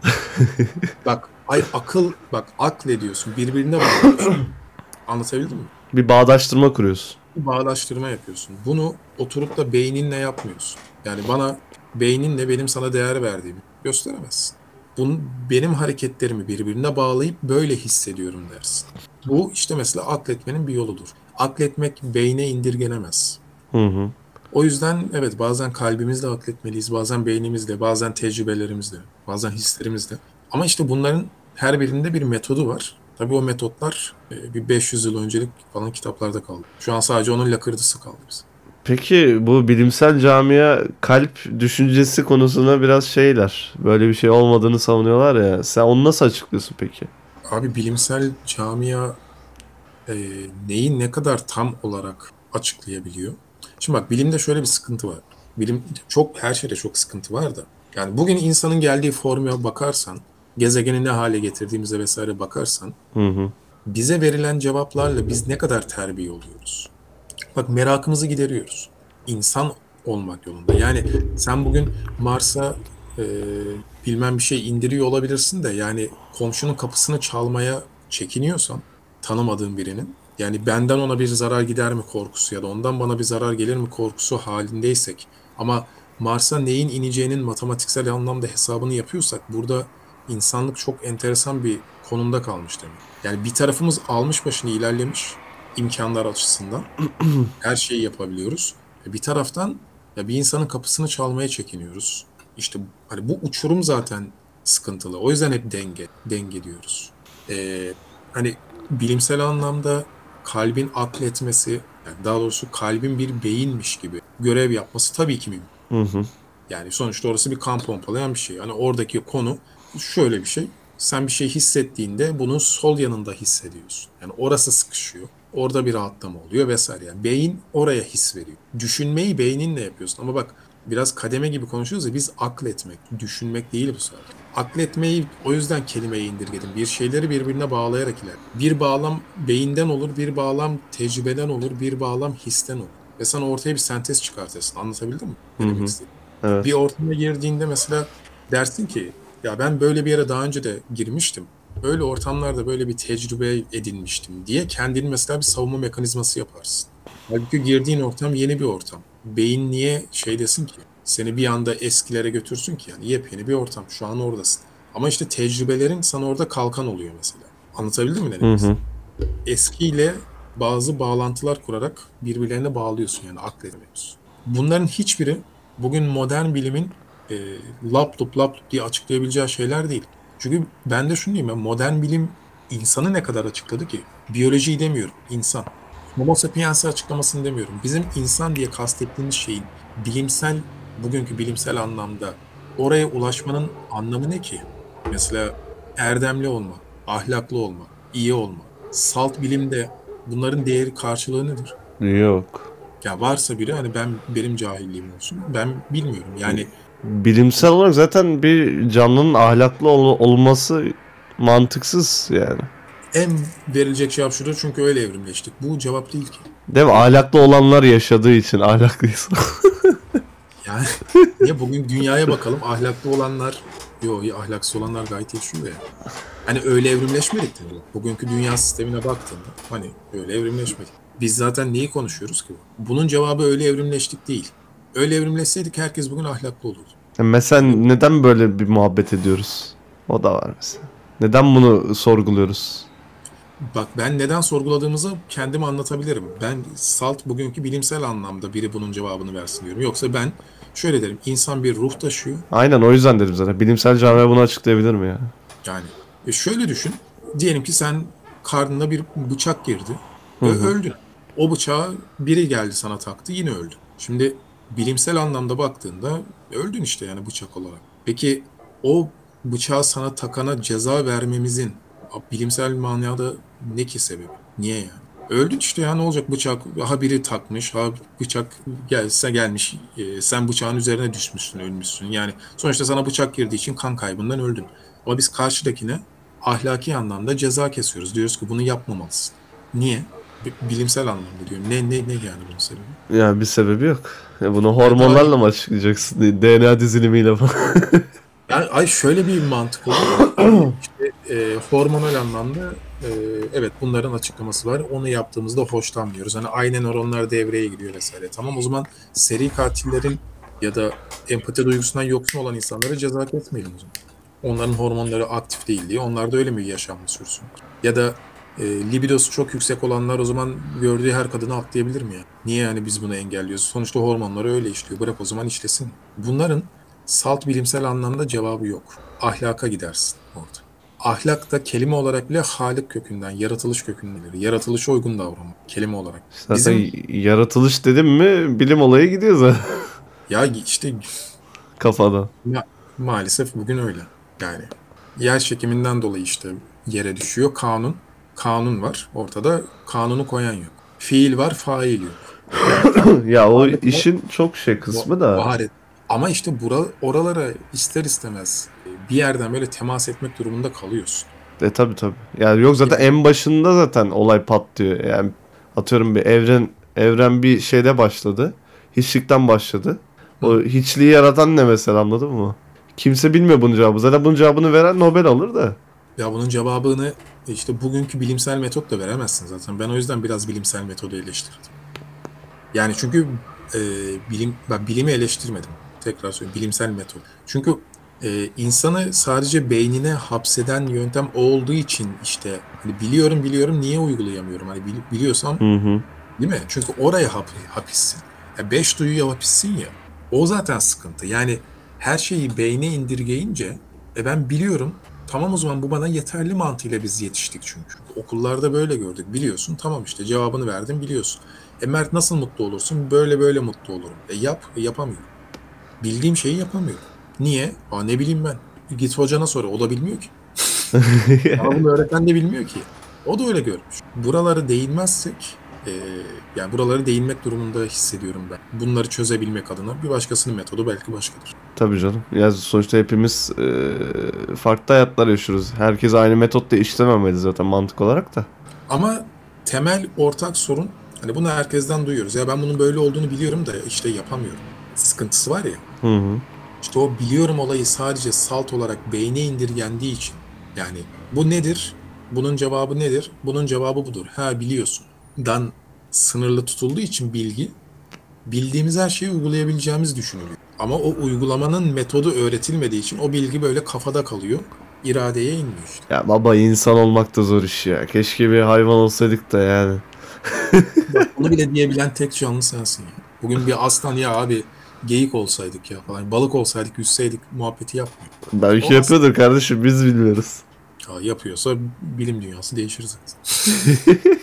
bak, ay akıl, bak aklediyorsun, birbirine bağlıyorsun. Anlatabildim mi? Bir bağdaştırma kuruyorsun. Bir bağdaştırma yapıyorsun. Bunu oturup da beyninle yapmıyorsun. Yani bana beyninle benim sana değer verdiğimi gösteremezsin. Bunun, benim hareketlerimi birbirine bağlayıp böyle hissediyorum dersin. Bu işte mesela akletmenin bir yoludur. Akletmek beyne indirgenemez. Hı hı. O yüzden evet bazen kalbimizle akletmeliyiz, bazen beynimizle, bazen tecrübelerimizle, bazen hislerimizle. Ama işte bunların her birinde bir metodu var. Tabii o metotlar e, bir 500 yıl öncelik falan kitaplarda kaldı. Şu an sadece onun lakırdısı kaldı biz. Peki bu bilimsel camia kalp düşüncesi konusuna biraz şeyler. Böyle bir şey olmadığını savunuyorlar ya. Sen onu nasıl açıklıyorsun peki? Abi bilimsel camia e, neyi ne kadar tam olarak açıklayabiliyor? Şimdi bak bilimde şöyle bir sıkıntı var. Bilim çok her şeyde çok sıkıntı var da. Yani bugün insanın geldiği formuya bakarsan, gezegeni ne hale getirdiğimize vesaire bakarsan, Hı hı. bize verilen cevaplarla biz ne kadar terbiye oluyoruz? Bak merakımızı gideriyoruz. İnsan olmak yolunda. Yani sen bugün Mars'a e, bilmem bir şey indiriyor olabilirsin de yani komşunun kapısını çalmaya çekiniyorsan tanımadığın birinin yani benden ona bir zarar gider mi korkusu ya da ondan bana bir zarar gelir mi korkusu halindeysek ama Mars'a neyin ineceğinin matematiksel anlamda hesabını yapıyorsak burada insanlık çok enteresan bir konumda kalmış demek. Yani bir tarafımız almış başını ilerlemiş imkanlar açısından her şeyi yapabiliyoruz. Bir taraftan ya bir insanın kapısını çalmaya çekiniyoruz. İşte hani bu uçurum zaten sıkıntılı. O yüzden hep denge, denge diyoruz. Ee, hani bilimsel anlamda kalbin akletmesi, yani daha doğrusu kalbin bir beyinmiş gibi görev yapması tabii ki mümkün. Hı hı. Yani sonuçta orası bir kan pompalayan bir şey. Hani oradaki konu şöyle bir şey. Sen bir şey hissettiğinde bunun sol yanında hissediyorsun. Yani orası sıkışıyor. Orada bir rahatlama oluyor vesaire. Yani beyin oraya his veriyor. Düşünmeyi beyninle yapıyorsun. Ama bak biraz kademe gibi konuşuyoruz ya biz akletmek, düşünmek değil bu sefer. Akletmeyi o yüzden kelimeye indirgedim. Bir şeyleri birbirine bağlayarak iler. Bir bağlam beyinden olur, bir bağlam tecrübeden olur, bir bağlam histen olur. Ve sen ortaya bir sentez çıkartırsın. Anlatabildim mi? Hı hı. Evet. Bir ortama girdiğinde mesela dersin ki ya ben böyle bir yere daha önce de girmiştim. Böyle ortamlarda böyle bir tecrübe edinmiştim diye kendini mesela bir savunma mekanizması yaparsın. Halbuki girdiğin ortam yeni bir ortam. Beyin niye şey desin ki seni bir anda eskilere götürsün ki yani yepyeni bir ortam şu an oradasın. Ama işte tecrübelerin sana orada kalkan oluyor mesela. Anlatabildim mi ne demek hı. Eskiyle bazı bağlantılar kurarak birbirlerine bağlıyorsun yani akletmiyorsun. Bunların hiçbiri bugün modern bilimin e, lap lup lap lup diye açıklayabileceği şeyler değil. Çünkü ben de şunu diyeyim ben modern bilim insanı ne kadar açıkladı ki? Biyolojiyi demiyorum, insan. Homo sapiens'i açıklamasını demiyorum. Bizim insan diye kastettiğimiz şeyin bilimsel, bugünkü bilimsel anlamda oraya ulaşmanın anlamı ne ki? Mesela erdemli olma, ahlaklı olma, iyi olma. Salt bilimde bunların değeri karşılığı nedir? Yok. Ya varsa biri hani ben benim cahilliğim olsun. Ben bilmiyorum. Yani Bilimsel olarak zaten bir canlının ahlaklı ol- olması mantıksız yani. en verilecek cevap şudur çünkü öyle evrimleştik. Bu cevap değil ki. Değil mi? Ahlaklı olanlar yaşadığı için ahlaklıysa. Yani niye bugün dünyaya bakalım ahlaklı olanlar yok ya ahlaksız olanlar gayet yaşıyor ya. Hani öyle evrimleşmedik mi? Bugünkü dünya sistemine baktığında hani öyle evrimleşmedik. Biz zaten neyi konuşuyoruz ki? Bunun cevabı öyle evrimleştik değil. Öyle evrimleşseydik herkes bugün ahlaklı olurdu. mesela neden böyle bir muhabbet ediyoruz? O da var mesela. Neden bunu sorguluyoruz? Bak ben neden sorguladığımızı kendim anlatabilirim. Ben salt bugünkü bilimsel anlamda biri bunun cevabını versin diyorum. Yoksa ben şöyle derim. insan bir ruh taşıyor. Aynen o yüzden dedim zaten. Bilimsel camia bunu açıklayabilir mi ya? Yani e şöyle düşün. Diyelim ki sen karnına bir bıçak girdi ve Hı hı. öldün. O bıçağı biri geldi sana taktı yine öldün. Şimdi bilimsel anlamda baktığında öldün işte yani bıçak olarak. Peki o bıçağı sana takana ceza vermemizin bilimsel manada ne ki sebebi? Niye yani? Öldün işte ya ne olacak bıçak ha biri takmış ha bıçak gelse gelmiş e, sen bıçağın üzerine düşmüşsün ölmüşsün yani sonuçta sana bıçak girdiği için kan kaybından öldün ama biz karşıdakine ahlaki anlamda ceza kesiyoruz diyoruz ki bunu yapmamalısın niye Bi- bilimsel anlamda diyorum ne ne ne yani bunun sebebi Ya bir sebebi yok. Ya bunu hormonlarla mı açıklayacaksın? DNA dizilimiyle falan. Yani ay şöyle bir mantık oluyor. işte, e, hormonal anlamda e, evet bunların açıklaması var. Onu yaptığımızda hoşlanmıyoruz. Hani aynı nöronlar devreye giriyor vesaire. Tamam o zaman seri katillerin ya da empati duygusundan yoksun olan insanlara ceza kesmeyelim o zaman. Onların hormonları aktif değil diye. Onlar da öyle mi yaşamını sürsün? Ya da e, libidosu çok yüksek olanlar o zaman gördüğü her kadını atlayabilir mi ya? Niye yani biz bunu engelliyoruz? Sonuçta hormonları öyle işliyor. Bırak o zaman işlesin. Bunların salt bilimsel anlamda cevabı yok. Ahlaka gidersin orada. Ahlak da kelime olarak bile halik kökünden, yaratılış kökünden gelir. Yaratılışa uygun davranmak kelime olarak. Zaten Bizim yaratılış dedim mi bilim olayı gidiyor zaten ya işte kafadan. ma- maalesef bugün öyle. Yani yer çekiminden dolayı işte yere düşüyor kanun. Kanun var ortada. Kanunu koyan yok. Fiil var, fail yok. ya o işin çok şey kısmı da. Baharet. Ama işte bura, oralara ister istemez bir yerden böyle temas etmek durumunda kalıyorsun. E tabi tabi. Yani yok zaten en başında zaten olay patlıyor. Yani atıyorum bir evren evren bir şeyde başladı. Hiçlikten başladı. O hiçliği yaratan ne mesela anladın mı? Kimse bilmiyor bunun cevabı. Zaten bunun cevabını veren Nobel alır da. Ya bunun cevabını işte bugünkü bilimsel metotla veremezsin zaten. Ben o yüzden biraz bilimsel metodu eleştirdim. Yani çünkü e, bilim ben bilimi eleştirmedim. Tekrar söyleyeyim bilimsel metot. Çünkü e, insanı sadece beynine hapseden yöntem olduğu için işte hani biliyorum biliyorum niye uygulayamıyorum? Hani bili- biliyorsam Hı hı. Değil mi? Çünkü oraya hap, hapissin. Ya beş duyuya hapissin ya. O zaten sıkıntı. Yani her şeyi beyne indirgeyince e ben biliyorum. Tamam o zaman bu bana yeterli mantığıyla biz yetiştik çünkü. Okullarda böyle gördük. Biliyorsun tamam işte cevabını verdim biliyorsun. E Mert nasıl mutlu olursun? Böyle böyle mutlu olurum. E yap. E yapamıyorum. Bildiğim şeyi yapamıyorum. Niye? Aa ne bileyim ben. Git hocana sor. O da bilmiyor ki. Ama bunu öğretmen de bilmiyor ki. O da öyle görmüş. Buraları değinmezsek e, yani buraları değinmek durumunda hissediyorum ben. Bunları çözebilmek adına bir başkasının metodu belki başkadır. Tabii canım. Ya sonuçta hepimiz e, farklı hayatlar yaşıyoruz. Herkes aynı metotla işlememeli zaten mantık olarak da. Ama temel ortak sorun hani bunu herkesten duyuyoruz. Ya ben bunun böyle olduğunu biliyorum da işte yapamıyorum. Sıkıntısı var ya. Hı hı. İşte o biliyorum olayı sadece salt olarak beyne indirgendiği için. Yani bu nedir? Bunun cevabı nedir? Bunun cevabı budur. Ha biliyorsun. Dan sınırlı tutulduğu için bilgi bildiğimiz her şeyi uygulayabileceğimiz düşünülüyor. Ama o uygulamanın metodu öğretilmediği için o bilgi böyle kafada kalıyor. İradeye inmiyor işte. Ya baba insan olmak da zor iş ya. Keşke bir hayvan olsaydık da yani. Bunu bile diyebilen tek canlı sensin. Bugün bir aslan ya abi geyik olsaydık ya falan. Balık olsaydık yüzseydik muhabbeti yapmıyor. Belki Olmaz. yapıyordur kardeşim biz bilmiyoruz. Ya yapıyorsa bilim dünyası değişir zaten.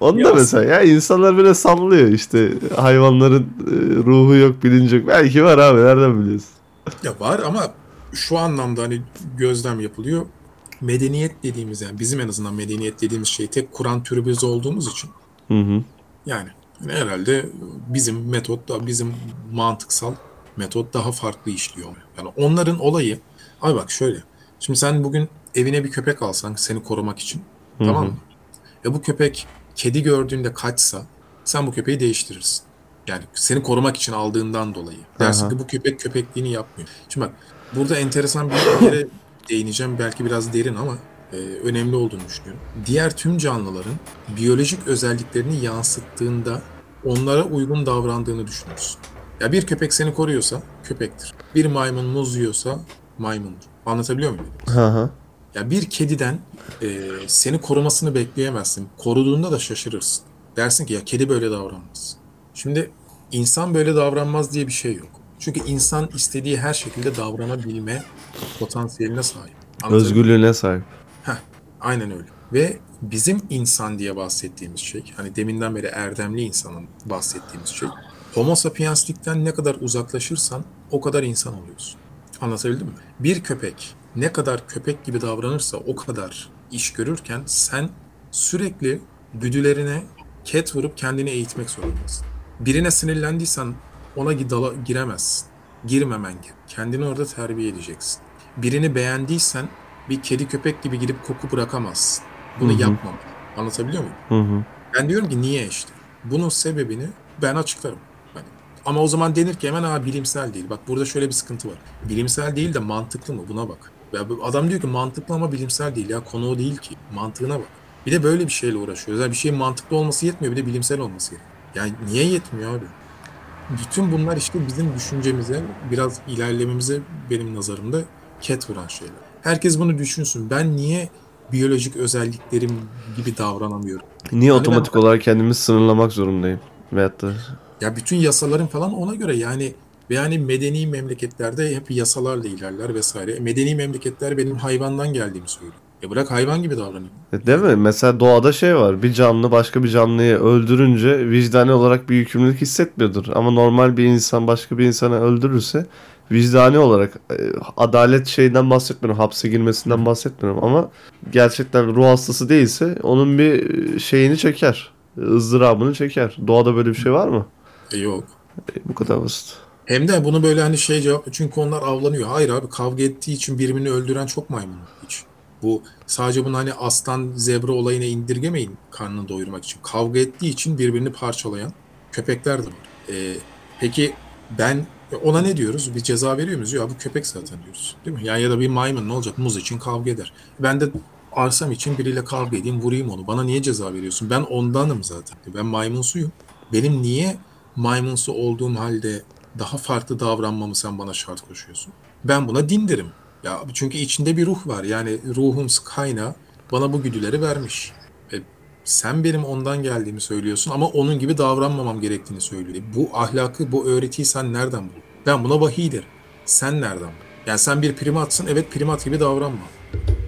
Onu da mesela ya insanlar böyle sallıyor işte hayvanların e, ruhu yok bilinci yok. Belki var abi nereden biliyorsun? Ya var ama şu anlamda hani gözlem yapılıyor. Medeniyet dediğimiz yani bizim en azından medeniyet dediğimiz şey tek Kur'an türü biz olduğumuz için Hı hı. yani herhalde bizim metot da bizim mantıksal metot daha farklı işliyor. Yani onların olayı abi bak şöyle. Şimdi sen bugün evine bir köpek alsan seni korumak için Hı tamam mı? Ve bu köpek kedi gördüğünde kaçsa sen bu köpeği değiştirirsin. Yani seni korumak için aldığından dolayı. Dersin Aha. ki bu köpek köpekliğini yapmıyor. Şimdi bak burada enteresan bir yere değineceğim. Belki biraz derin ama e, önemli olduğunu düşünüyorum. Diğer tüm canlıların biyolojik özelliklerini yansıttığında onlara uygun davrandığını düşünürsün. Ya bir köpek seni koruyorsa köpektir. Bir maymun muz yiyorsa maymundur. Anlatabiliyor muyum? Hı hı. Ya bir kediden e, seni korumasını bekleyemezsin. Koruduğunda da şaşırırsın. Dersin ki ya kedi böyle davranmaz. Şimdi insan böyle davranmaz diye bir şey yok. Çünkü insan istediği her şekilde davranabilme potansiyeline sahip. Özgürlüğüne sahip. Aynen öyle. Ve bizim insan diye bahsettiğimiz şey, hani deminden beri erdemli insanın bahsettiğimiz şey, homo sapienslikten ne kadar uzaklaşırsan o kadar insan oluyorsun. Anlatabildim mi? Bir köpek ne kadar köpek gibi davranırsa o kadar iş görürken sen sürekli güdülerine ket vurup kendini eğitmek zorundasın. Birine sinirlendiysen ona gidala, giremezsin. Girmemen gerek. Kendini orada terbiye edeceksin. Birini beğendiysen bir kedi köpek gibi gidip koku bırakamazsın. Bunu Hı hı. yapmam. Anlatabiliyor muyum? Hı hı. Ben diyorum ki niye işte? Bunun sebebini ben açıklarım. Hani, ama o zaman denir ki hemen Aa, bilimsel değil. Bak burada şöyle bir sıkıntı var. Bilimsel değil de mantıklı mı? Buna bak. Ya adam diyor ki mantıklı ama bilimsel değil. Ya konu o değil ki. Mantığına bak. Bir de böyle bir şeyle uğraşıyoruz. Yani bir şeyin mantıklı olması yetmiyor. Bir de bilimsel olması gerekiyor. Yani niye yetmiyor abi? Bütün bunlar işte bizim düşüncemize, biraz ilerlememize benim nazarımda ket vuran şeyler. Herkes bunu düşünsün. Ben niye biyolojik özelliklerim gibi davranamıyorum. Niye Yani otomatik ben- olarak kendimi sınırlamak zorundayım? Veyahut da Ya bütün yasaların falan ona göre yani ve yani medeni memleketlerde hep yasalarla ilerler vesaire. Medeni memleketler benim hayvandan geldiğimi söylüyor. Ya bırak hayvan gibi davranayım. E, Değil mi? Mesela doğada şey var. Bir canlı başka bir canlıyı öldürünce vicdani olarak bir yükümlülük hissetmiyordur. Ama normal bir insan başka bir insanı öldürürse vicdani olarak e, adalet şeyinden bahsetmiyorum. Hapse girmesinden bahsetmiyorum ama gerçekten ruh hastası değilse onun bir e, şeyini çeker. ızdırabını çeker. Doğada böyle bir şey var mı? E yok. E, bu kadar basit. Hem de bunu böyle hani şey cevap çünkü onlar avlanıyor. Hayır abi kavga ettiği için birbirini öldüren çok maymun hiç. Bu sadece bunu hani aslan zebra olayına indirgemeyin karnını doyurmak için. Kavga ettiği için birbirini parçalayan köpekler de var. Ee, peki ben ona ne diyoruz? Bir ceza veriyor muyuz? Ya bu köpek zaten diyoruz. Değil mi? Yani ya da bir maymun ne olacak? Muz için kavga eder. Ben de arsam için biriyle kavga edeyim, vurayım onu. Bana niye ceza veriyorsun? Ben ondanım zaten. Ben maymunsuyum. Benim niye maymunsu olduğum halde daha farklı davranmamı sen bana şart koşuyorsun? Ben buna din derim. Ya çünkü içinde bir ruh var. Yani ruhun kaynağı bana bu güdüleri vermiş. Sen benim ondan geldiğimi söylüyorsun ama onun gibi davranmamam gerektiğini söylüyor. Bu ahlakı, bu öğretiyi sen nereden buldun? Ben buna vahiy derim. Sen nereden buldun? Yani sen bir primatsın, evet primat gibi davranma.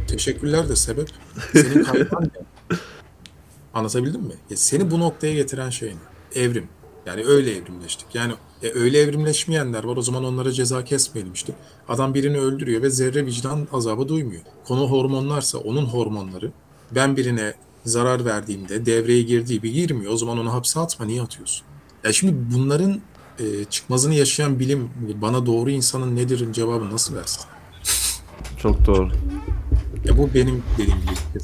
Teşekkürler de sebep. Senin kaynağın ne? Anlatabildim mi? Ya seni bu noktaya getiren şey ne? Evrim. Yani öyle evrimleştik. Yani e, öyle evrimleşmeyenler var o zaman onlara ceza kesmeyelim işte. Adam birini öldürüyor ve zerre vicdan azabı duymuyor. Konu hormonlarsa onun hormonları ben birine zarar verdiğimde devreye girdiği bir girmiyor. O zaman onu hapse atma niye atıyorsun? Ya şimdi bunların e, çıkmazını yaşayan bilim bana doğru insanın nedir cevabı nasıl versin? Çok doğru. Ya bu benim dediğim gibi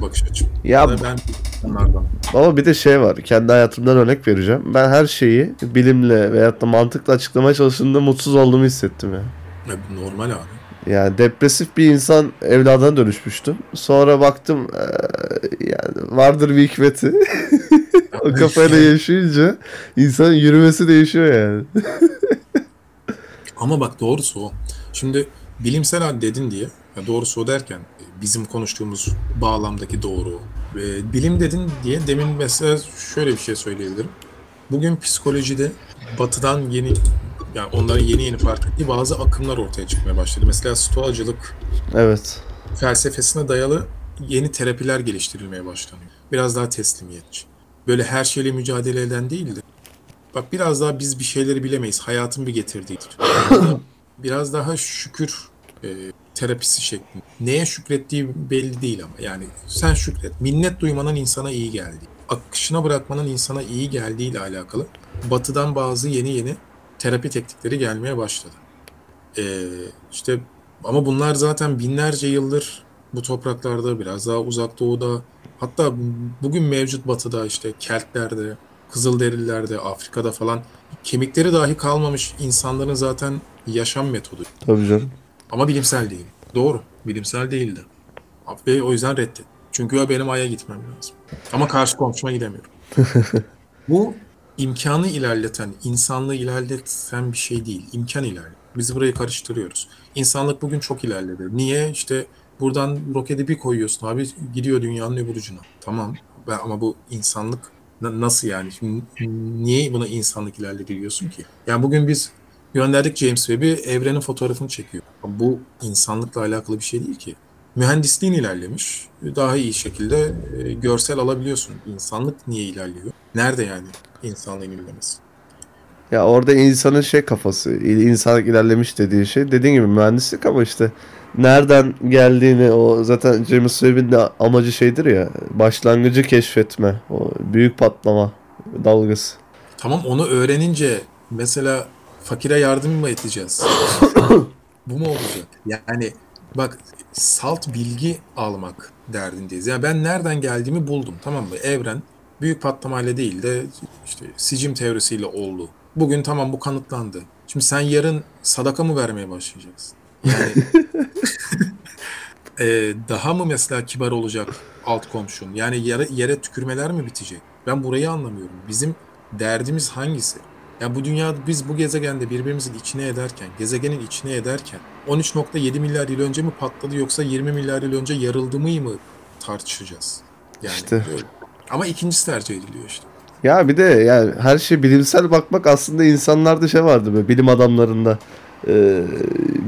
bakış açım. Ya Ve ben bunlardan. Ama bir de şey var. Kendi hayatımdan örnek vereceğim. Ben her şeyi bilimle veyahut da mantıkla açıklamaya çalıştığımda mutsuz olduğumu hissettim ya. Ya bu normal abi. Yani depresif bir insan evladına dönüşmüştüm. Sonra baktım eee, yani vardır bir hikmeti. o kafayla yaşayınca insanın yürümesi değişiyor yani. Ama bak doğrusu o. Şimdi bilimsel dedin diye, doğrusu o derken e, bizim konuştuğumuz bağlamdaki doğru. Ve bilim dedin diye demin mesela şöyle bir şey söyleyebilirim. Bugün psikolojide batıdan yeni yani onların yeni yeni fark ettiği bazı akımlar ortaya çıkmaya başladı. Mesela stoacılık Evet. felsefesine dayalı yeni terapiler geliştirilmeye başlanıyor. Biraz daha teslimiyetçi. Böyle her şeyle mücadele eden değil de bak biraz daha biz bir şeyleri bilemeyiz. Hayatın bir getirdiğidir. biraz daha şükür e, terapisi şeklinde. Neye şükrettiği belli değil ama yani sen şükret. Minnet duymanın insana iyi geldiği, akışına bırakmanın insana iyi geldiği ile alakalı batıdan bazı yeni yeni terapi teknikleri gelmeye başladı. Ee, işte ama bunlar zaten binlerce yıldır bu topraklarda biraz daha uzak doğuda hatta bugün mevcut batıda işte Keltlerde, Kızılderililerde, Afrika'da falan kemikleri dahi kalmamış insanların zaten yaşam metodu. Tabii canım. Ama bilimsel değil. Doğru. Bilimsel değildi. Ve o yüzden reddet. Çünkü ya benim Ay'a gitmem lazım. Ama karşı komşuma gidemiyorum. Bu imkanı ilerleten, insanlığı ilerleten bir şey değil. İmkan ilerliyor. Biz burayı karıştırıyoruz. İnsanlık bugün çok ilerledi. Niye? İşte buradan roketi bir koyuyorsun abi gidiyor dünyanın öbür ucuna. Tamam. Ben, ama bu insanlık na- nasıl yani? Şimdi niye buna insanlık ilerledi diyorsun ki? Yani bugün biz gönderdik James Webb'i evrenin fotoğrafını çekiyor. Bu insanlıkla alakalı bir şey değil ki. Mühendisliğin ilerlemiş. Daha iyi şekilde e, görsel alabiliyorsun. İnsanlık niye ilerliyor? Nerede yani insanlığın ilerlemesi? Ya orada insanın şey kafası, insanlık ilerlemiş dediği şey dediğin gibi mühendislik ama işte nereden geldiğini o zaten James Webb'in de amacı şeydir ya başlangıcı keşfetme o büyük patlama dalgası. Tamam onu öğrenince mesela fakire yardım mı edeceğiz? Bu mu olacak? Yani bak salt bilgi almak derdindeyiz. Yani ben nereden geldiğimi buldum tamam mı? Evren büyük patlamayla değil de işte sicim teorisiyle oldu. Bugün tamam bu kanıtlandı. Şimdi sen yarın sadaka mı vermeye başlayacaksın? Yani e, daha mı mesela kibar olacak alt komşun? Yani yere, yere tükürmeler mi bitecek? Ben burayı anlamıyorum. Bizim derdimiz hangisi? Yani bu dünya biz bu gezegende birbirimizin içine ederken, gezegenin içine ederken 13.7 milyar yıl önce mi patladı yoksa 20 milyar yıl önce yarıldı mı mı tartışacağız. Yani İşte. öyle. Ama ikincisi tercih ediliyor işte. Ya bir de yani her şey bilimsel bakmak aslında insanlarda şey vardı böyle bilim adamlarında. Ee,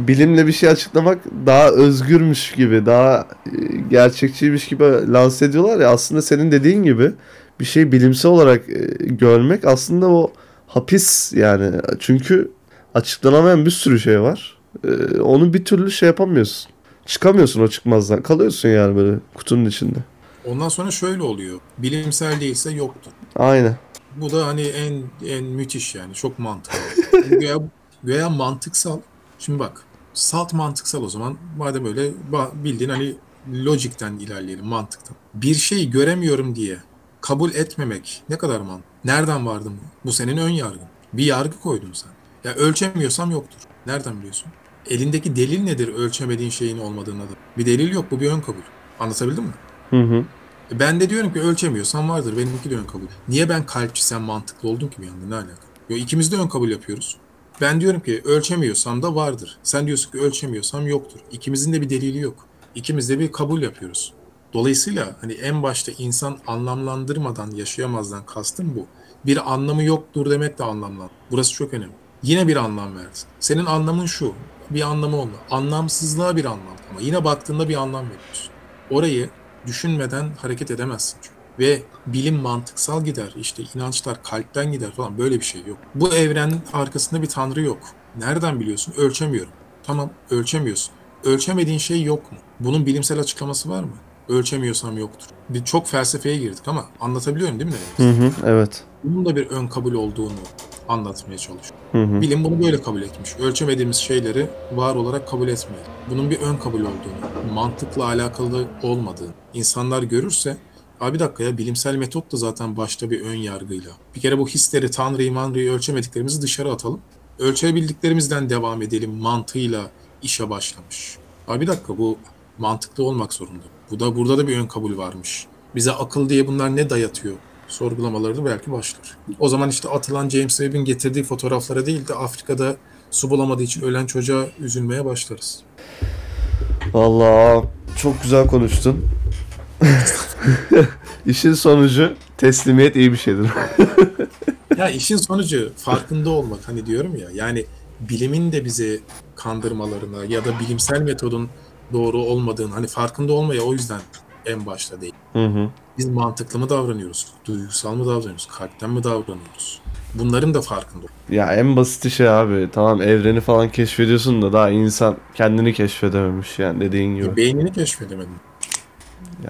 bilimle bir şey açıklamak daha özgürmüş gibi, daha e, gerçekçiymiş gibi lanse ediyorlar ya aslında senin dediğin gibi bir şey bilimsel olarak e, görmek aslında o hapis yani. Çünkü açıklanamayan bir sürü şey var. Ee, onu bir türlü şey yapamıyorsun. Çıkamıyorsun o çıkmazdan. Kalıyorsun yani böyle kutunun içinde. Ondan sonra şöyle oluyor. Bilimsel değilse yoktur. Aynen. Bu da hani en en müthiş yani çok mantıklı. Göya, göya mantıksal. Şimdi bak salt mantıksal o zaman madem öyle bildiğin hani logikten ilerleyelim mantıktan. Bir şeyi göremiyorum diye kabul etmemek ne kadar man? Nereden vardın bu? Bu senin ön yargın. Bir yargı koydun sen. Ya ölçemiyorsam yoktur. Nereden biliyorsun? Elindeki delil nedir ölçemediğin şeyin olmadığına da? Bir delil yok bu bir ön kabul. Anlatabildim mi? Hı hı. E Ben de diyorum ki ölçemiyorsan vardır. Benimki de ön kabul. Niye ben kalpçi sen mantıklı oldun ki bir anda ne alaka? Yo, ikimiz de ön kabul yapıyoruz. Ben diyorum ki ölçemiyorsam da vardır. Sen diyorsun ki ölçemiyorsam yoktur. İkimizin de bir delili yok. İkimiz de bir kabul yapıyoruz. Dolayısıyla hani en başta insan anlamlandırmadan yaşayamazdan kastım bu. Bir anlamı yoktur demek de anlamlan. Burası çok önemli. Yine bir anlam verdin. Senin anlamın şu. Bir anlamı olma. Anlamsızlığa bir anlam. Ama yine baktığında bir anlam veriyorsun. Orayı düşünmeden hareket edemezsin çünkü. Ve bilim mantıksal gider, işte inançlar kalpten gider falan böyle bir şey yok. Bu evrenin arkasında bir tanrı yok. Nereden biliyorsun? Ölçemiyorum. Tamam ölçemiyorsun. Ölçemediğin şey yok mu? Bunun bilimsel açıklaması var mı? Ölçemiyorsam yoktur. Bir çok felsefeye girdik ama anlatabiliyorum değil mi? Hı hı. Evet. Bunun da bir ön kabul olduğunu anlatmaya çalışıyorum. Hı hı. Bilim bunu böyle kabul etmiş. Ölçemediğimiz şeyleri var olarak kabul etmeyelim. Bunun bir ön kabul olduğunu, mantıkla alakalı olmadığını insanlar görürse Abi bir dakika ya bilimsel metot da zaten başta bir ön yargıyla. Bir kere bu hisleri, tanrıyı, manrıyı ölçemediklerimizi dışarı atalım. Ölçebildiklerimizden devam edelim mantığıyla işe başlamış. Abi bir dakika bu mantıklı olmak zorunda. Bu da burada da bir ön kabul varmış. Bize akıl diye bunlar ne dayatıyor? Sorgulamaları da belki başlar. O zaman işte atılan James Webb'in getirdiği fotoğraflara değil de Afrika'da su bulamadığı için ölen çocuğa üzülmeye başlarız. Vallahi çok güzel konuştun. İşin sonucu teslimiyet iyi bir şeydir. Ya işin sonucu farkında olmak hani diyorum ya yani bilimin de bizi kandırmalarına ya da bilimsel metodun doğru olmadığını hani farkında olmaya o yüzden en başta değil. Hı hı. Biz mantıklı mı davranıyoruz? Duygusal mı davranıyoruz? Kalpten mi davranıyoruz? Bunların da farkında. Ya en basit şey abi. Tamam evreni falan keşfediyorsun da daha insan kendini keşfedememiş yani dediğin gibi. Beynini keşfedemedim.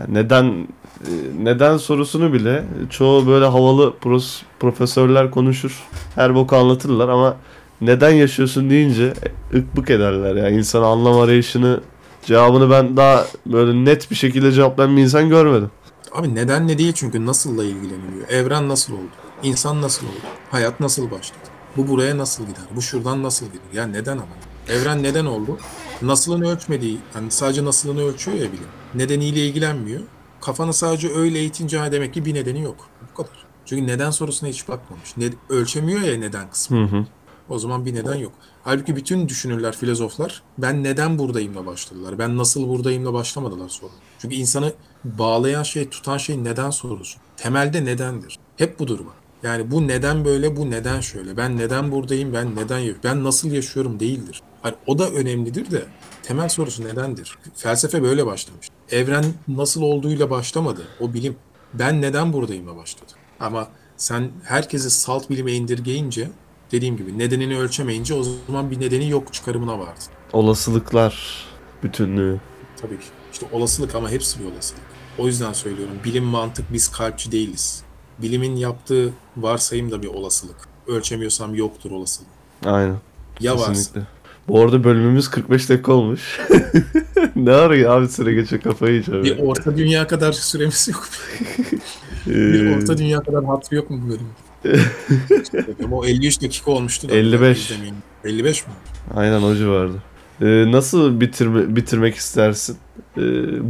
Yani neden e, neden sorusunu bile çoğu böyle havalı pros, profesörler konuşur. Her boku anlatırlar ama neden yaşıyorsun deyince ıkbık ederler ya. İnsan anlam arayışını cevabını ben daha böyle net bir şekilde cevaplayan bir insan görmedim. Abi neden ne değil çünkü nasılla ilgileniliyor. Evren nasıl oldu? İnsan nasıl oldu? Hayat nasıl başladı? Bu buraya nasıl gider? Bu şuradan nasıl gider? Ya neden ama? Evren neden oldu? Nasılını ölçmediği, hani sadece nasılını ölçüyor ya bilim. Nedeniyle ilgilenmiyor. Kafanı sadece öyle eğitince ha demek ki bir nedeni yok. Bu kadar. Çünkü neden sorusuna hiç bakmamış. Ne, ölçemiyor ya neden kısmı. Hı hı. O zaman bir neden yok. Halbuki bütün düşünürler, filozoflar ben neden buradayımla başladılar. Ben nasıl buradayımla başlamadılar soru. Çünkü insanı bağlayan şey, tutan şey neden sorusu. Temelde nedendir. Hep bu duruma. Yani bu neden böyle, bu neden şöyle. Ben neden buradayım, ben neden yok. Ben nasıl yaşıyorum değildir. Hani o da önemlidir de temel sorusu nedendir? Felsefe böyle başlamış. Evren nasıl olduğuyla başlamadı. O bilim. Ben neden buradayımla başladı. Ama sen herkesi salt bilime indirgeyince dediğim gibi nedenini ölçemeyince o zaman bir nedeni yok çıkarımına vardı. Olasılıklar bütünlüğü. Tabii ki. İşte olasılık ama hepsi bir olasılık. O yüzden söylüyorum bilim mantık biz kalpçi değiliz. Bilimin yaptığı varsayım da bir olasılık. Ölçemiyorsam yoktur olasılık. Aynen. Ya varsa. Kesinlikle. Bu arada bölümümüz 45 dakika olmuş. ne arıyor abi süre geçiyor kafayı yiyeceğim. Bir orta dünya kadar süremiz yok. Ee, Bir orta dünya kadar hatırı yok mu bu bölüm? O 53 dakika olmuştu da. 55. izlemeyin. 55 mi? Aynen o civarda. Ee, nasıl bitirme, bitirmek istersin? Ee,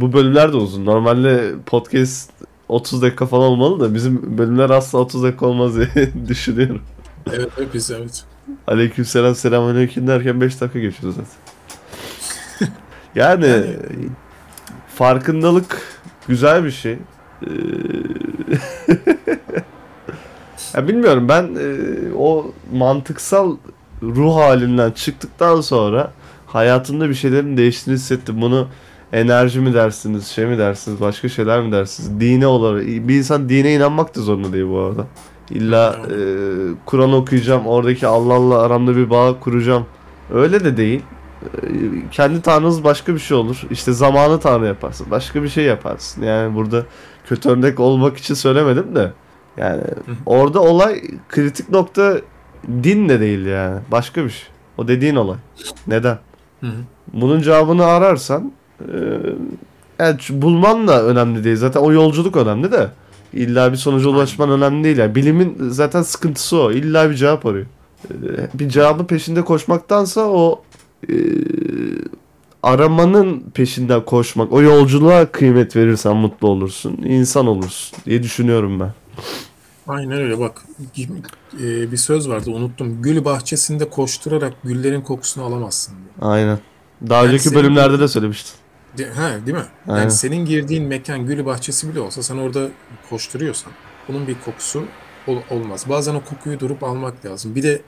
bu bölümler de uzun. Normalde podcast 30 dakika falan olmalı da bizim bölümler asla 30 dakika olmaz diye düşünüyorum. Evet evet biz evet. Aleykümselam selamünaleyküm derken 5 dakika geçiyor zaten. yani, Yani- farkındalık güzel bir şey. Ee, ya bilmiyorum ben e, o mantıksal ruh halinden çıktıktan sonra hayatımda bir şeylerin değiştiğini hissettim. Bunu enerji mi dersiniz, şey mi dersiniz, başka şeyler mi dersiniz? Dine olarak bir insan dine inanmak da zorunda değil bu arada. İlla e, Kur'an okuyacağım, oradaki Allah'la aramda bir bağ kuracağım. Öyle de değil. E, kendi tanrınız başka bir şey olur. İşte zamanı tanrı yaparsın. Başka bir şey yaparsın. Yani burada kötü örnek olmak için söylemedim de. Yani orada olay kritik nokta din de değil yani. Başka bir şey. O dediğin olay. Neden? Hı hı. Bunun cevabını ararsan e, yani bulman da önemli değil. Zaten o yolculuk önemli de. İlla bir sonuca ulaşman önemli değil. Yani bilimin zaten sıkıntısı o. İlla bir cevap arıyor. E, bir cevabın peşinde koşmaktansa o e, aramanın peşinden koşmak, o yolculuğa kıymet verirsen mutlu olursun, insan olursun diye düşünüyorum ben. Aynen öyle bak. e, bir söz vardı unuttum. Gül bahçesinde koşturarak güllerin kokusunu alamazsın diyor. Aynen. Daha Yani önceki senin- bölümlerde de söylemiştin. De, he, değil mi? Aynen. Yani senin girdiğin mekan gül bahçesi bile olsa sen orada koşturuyorsan bunun bir kokusu ol- olmaz. Bazen o kokuyu durup almak lazım. Bir de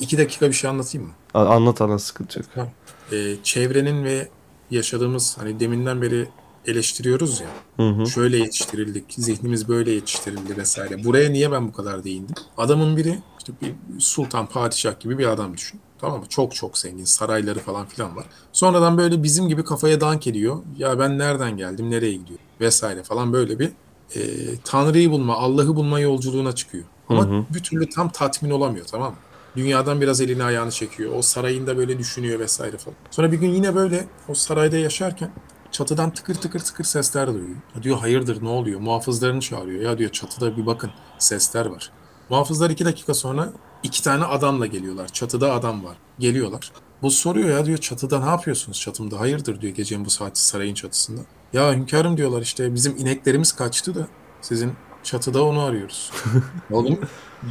iki dakika bir şey anlatayım mı? Anlat anlat sıkıntı yok. Ee, çevrenin ve yaşadığımız hani deminden beri eleştiriyoruz ya. Hı hı. Şöyle yetiştirildik, zihnimiz böyle yetiştirildi vesaire. Buraya niye ben bu kadar değindim? Adamın biri işte bir sultan, padişah gibi bir adam düşün. Tamam mı? Çok çok zengin, sarayları falan filan var. Sonradan böyle bizim gibi kafaya dank ediyor. Ya ben nereden geldim, nereye gidiyorum vesaire falan böyle bir e, Tanrı'yı bulma, Allah'ı bulma yolculuğuna çıkıyor. Ama Hı hı. bir türlü tam tatmin olamıyor tamam mı? Dünyadan biraz elini ayağını çekiyor. O sarayında böyle düşünüyor vesaire falan. Sonra bir gün yine böyle o sarayda yaşarken çatıdan tıkır tıkır tıkır sesler duyuyor. Ya diyor hayırdır ne oluyor? Muhafızlarını çağırıyor. Ya diyor çatıda bir bakın sesler var. Muhafızlar iki dakika sonra iki tane adamla geliyorlar. Çatıda adam var. Geliyorlar. Bu soruyor ya diyor çatıda ne yapıyorsunuz çatımda? Hayırdır diyor gecenin bu saati sarayın çatısında. Ya hünkârım diyorlar işte bizim ineklerimiz kaçtı da sizin çatıda onu arıyoruz. Oğlum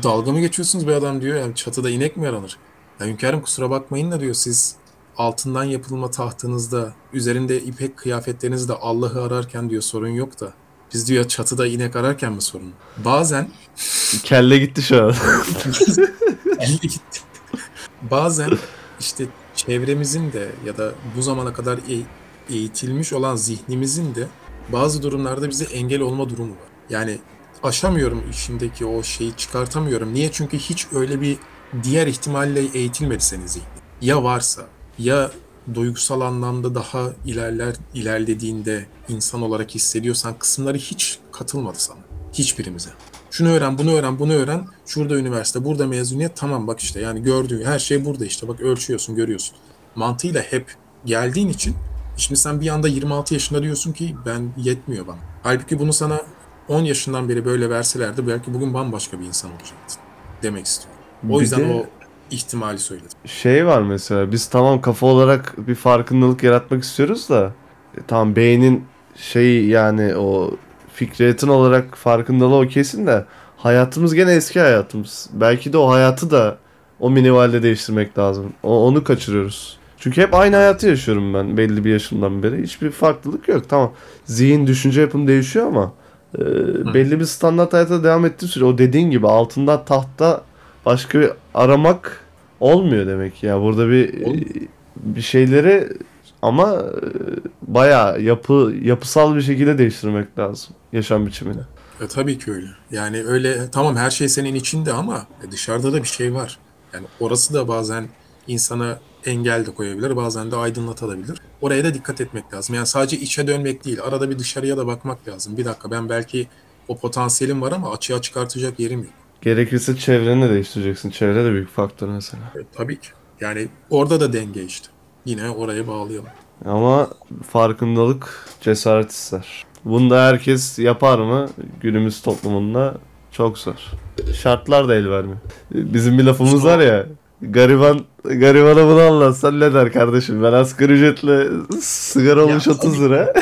dalga mı geçiyorsunuz be adam diyor. Yani çatıda inek mi aranır? Ya hünkârım kusura bakmayın da diyor siz altından yapılma tahtınızda üzerinde ipek kıyafetlerinizde Allah'ı ararken diyor sorun yok da biz diyor çatıda inek ararken mi sorun? Bazen Kelle gitti şu an. elde gitti. Bazen işte çevremizin de ya da bu zamana kadar e- eğitilmiş olan zihnimizin de bazı durumlarda bize engel olma durumu var. Yani aşamıyorum içindeki o şeyi çıkartamıyorum. Niye? Çünkü hiç öyle bir diğer ihtimalle eğitilmedi senin zihnin. Ya varsa ya duygusal anlamda daha ilerler ilerlediğinde insan olarak hissediyorsan kısımları hiç katılmadı sana. Hiçbirimize. Şunu öğren, bunu öğren, bunu öğren. Şurada üniversite, burada mezuniyet. Tamam bak işte yani gördüğün her şey burada işte. Bak ölçüyorsun, görüyorsun. Mantığıyla hep geldiğin için şimdi sen bir anda 26 yaşında diyorsun ki ben yetmiyor bana. Halbuki bunu sana 10 yaşından beri böyle verselerdi belki bugün bambaşka bir insan olacaktın. Demek istiyorum. O Bir yüzden de- o ihtimali söyledim. Şey var mesela biz tamam kafa olarak bir farkındalık yaratmak istiyoruz da e, tamam beynin şey yani o fikriyetin olarak farkındalığı o kesin de hayatımız gene eski hayatımız. Belki de o hayatı da o minivalde değiştirmek lazım. O, onu kaçırıyoruz. Çünkü hep aynı hayatı yaşıyorum ben belli bir yaşımdan beri. Hiçbir farklılık yok. Tamam zihin, düşünce yapım değişiyor ama e, belli bir standart hayata devam ettiği süre o dediğin gibi altında tahta başka bir aramak olmuyor demek ya. Burada bir Olmuyor. bir şeyleri ama e, bayağı yapı yapısal bir şekilde değiştirmek lazım yaşam biçimini. E, tabii ki öyle. Yani öyle tamam her şey senin içinde ama e, dışarıda da bir şey var. Yani orası da bazen insana engel de koyabilir, bazen de aydınlatabilir. Oraya da dikkat etmek lazım. Yani sadece içe dönmek değil, arada bir dışarıya da bakmak lazım. Bir dakika ben belki o potansiyelim var ama açığa çıkartacak yerim yok. Gerekirse çevreni de değiştireceksin. Çevre de büyük faktör mesela. E, tabii ki. Yani orada da denge işte. Yine oraya bağlayalım. Ama farkındalık cesaret ister. Bunu da herkes yapar mı? Günümüz toplumunda çok zor. Şartlar da el vermiyor. Bizim bir lafımız var ya. Gariban garibana bunu anlatsan ne der kardeşim? Ben asgari ücretle sigara olmuş Ya, 30 lira.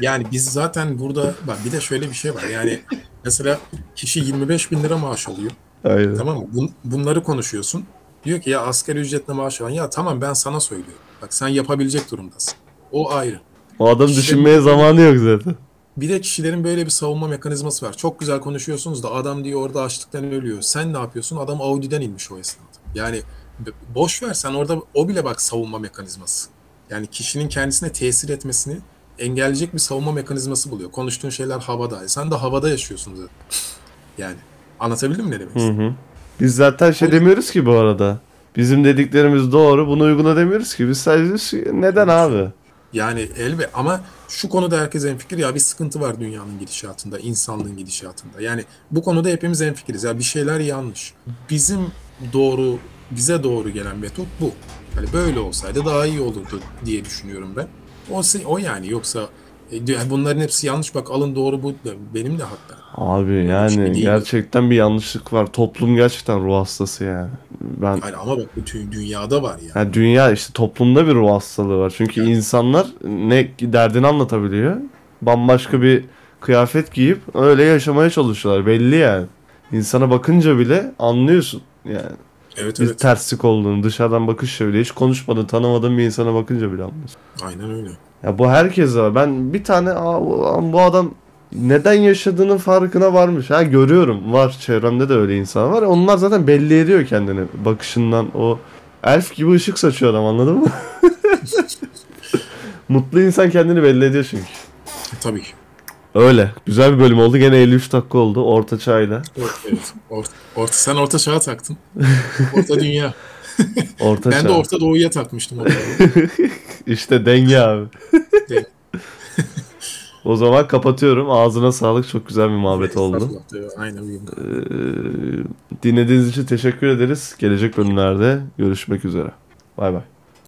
Yani biz zaten burada bak bir de şöyle bir şey var. Yani mesela kişi 25 bin lira maaş alıyor. Aynen. Tamam mı? Bun- bunları konuşuyorsun. Diyor ki ya asgari ücretle maaş alan ya tamam ben sana söylüyorum. Bak sen yapabilecek durumdasın. O ayrı. O adam İşte- düşünmeye zamanı yok zaten. Bir de kişilerin böyle bir savunma mekanizması var. Çok güzel konuşuyorsunuz da adam diyor orada açlıktan ölüyor. Sen ne yapıyorsun? Adam Audi'den inmiş o esnada. Yani boş ver sen orada o bile bak savunma mekanizması. Yani kişinin kendisine tesir etmesini engelleyecek bir savunma mekanizması buluyor. Konuştuğun şeyler havada. E sen de havada yaşıyorsun zaten. Yani anlatabildim mi ne demek Hı hı. Biz zaten şey demiyoruz ki bu arada. Bizim dediklerimiz doğru, bunu uygula demiyoruz ki. Biz sadece neden abi? Yani elbet ama şu konuda herkes hemfikir ya bir sıkıntı var dünyanın gidişatında, insanlığın gidişatında. Yani bu konuda hepimiz hemfikiriz. Ya bir şeyler yanlış. Bizim doğru, bize doğru gelen metot bu. Hani böyle olsaydı daha iyi olurdu diye düşünüyorum ben. O, o yani yoksa e, bunların hepsi yanlış bak alın doğru bu benim de hatta. Abi şey yani değil. gerçekten bir yanlışlık var. Toplum gerçekten ruh hastası yani. Ben Yani ama bak bütün dünyada var ya. yani dünya işte toplumda bir ruh hastalığı var. Çünkü Evet. insanlar ne derdini anlatabiliyor. Bambaşka bir kıyafet giyip öyle yaşamaya çalışıyorlar. Belli yani. İnsana bakınca bile anlıyorsun. Yani Evet bir evet. terslik olduğunu dışarıdan bakış öyle hiç konuşmadın tanımadığın bir insana bakınca bile anlıyorsun. Aynen öyle. Ya bu herkes var. Ben bir tane bu adam neden yaşadığının farkına varmış. Ha görüyorum var çevremde de öyle insan var. Onlar zaten belli ediyor kendini bakışından o elf gibi ışık saçıyor adam anladın mı? Mutlu insan kendini belli ediyor çünkü. Tabii ki. Öyle. Güzel bir bölüm oldu. Gene 53 dakika oldu. Orta çayla. Evet. Orta, orta, sen orta çağa taktın. Orta dünya. Orta Ben çağ. de Orta Doğu'ya takmıştım işte denge abi. Denge. o zaman kapatıyorum. Ağzına sağlık. Çok güzel bir muhabbet oldu. Aynen. Ee, dinlediğiniz için teşekkür ederiz. Gelecek bölümlerde görüşmek üzere. Bay bay.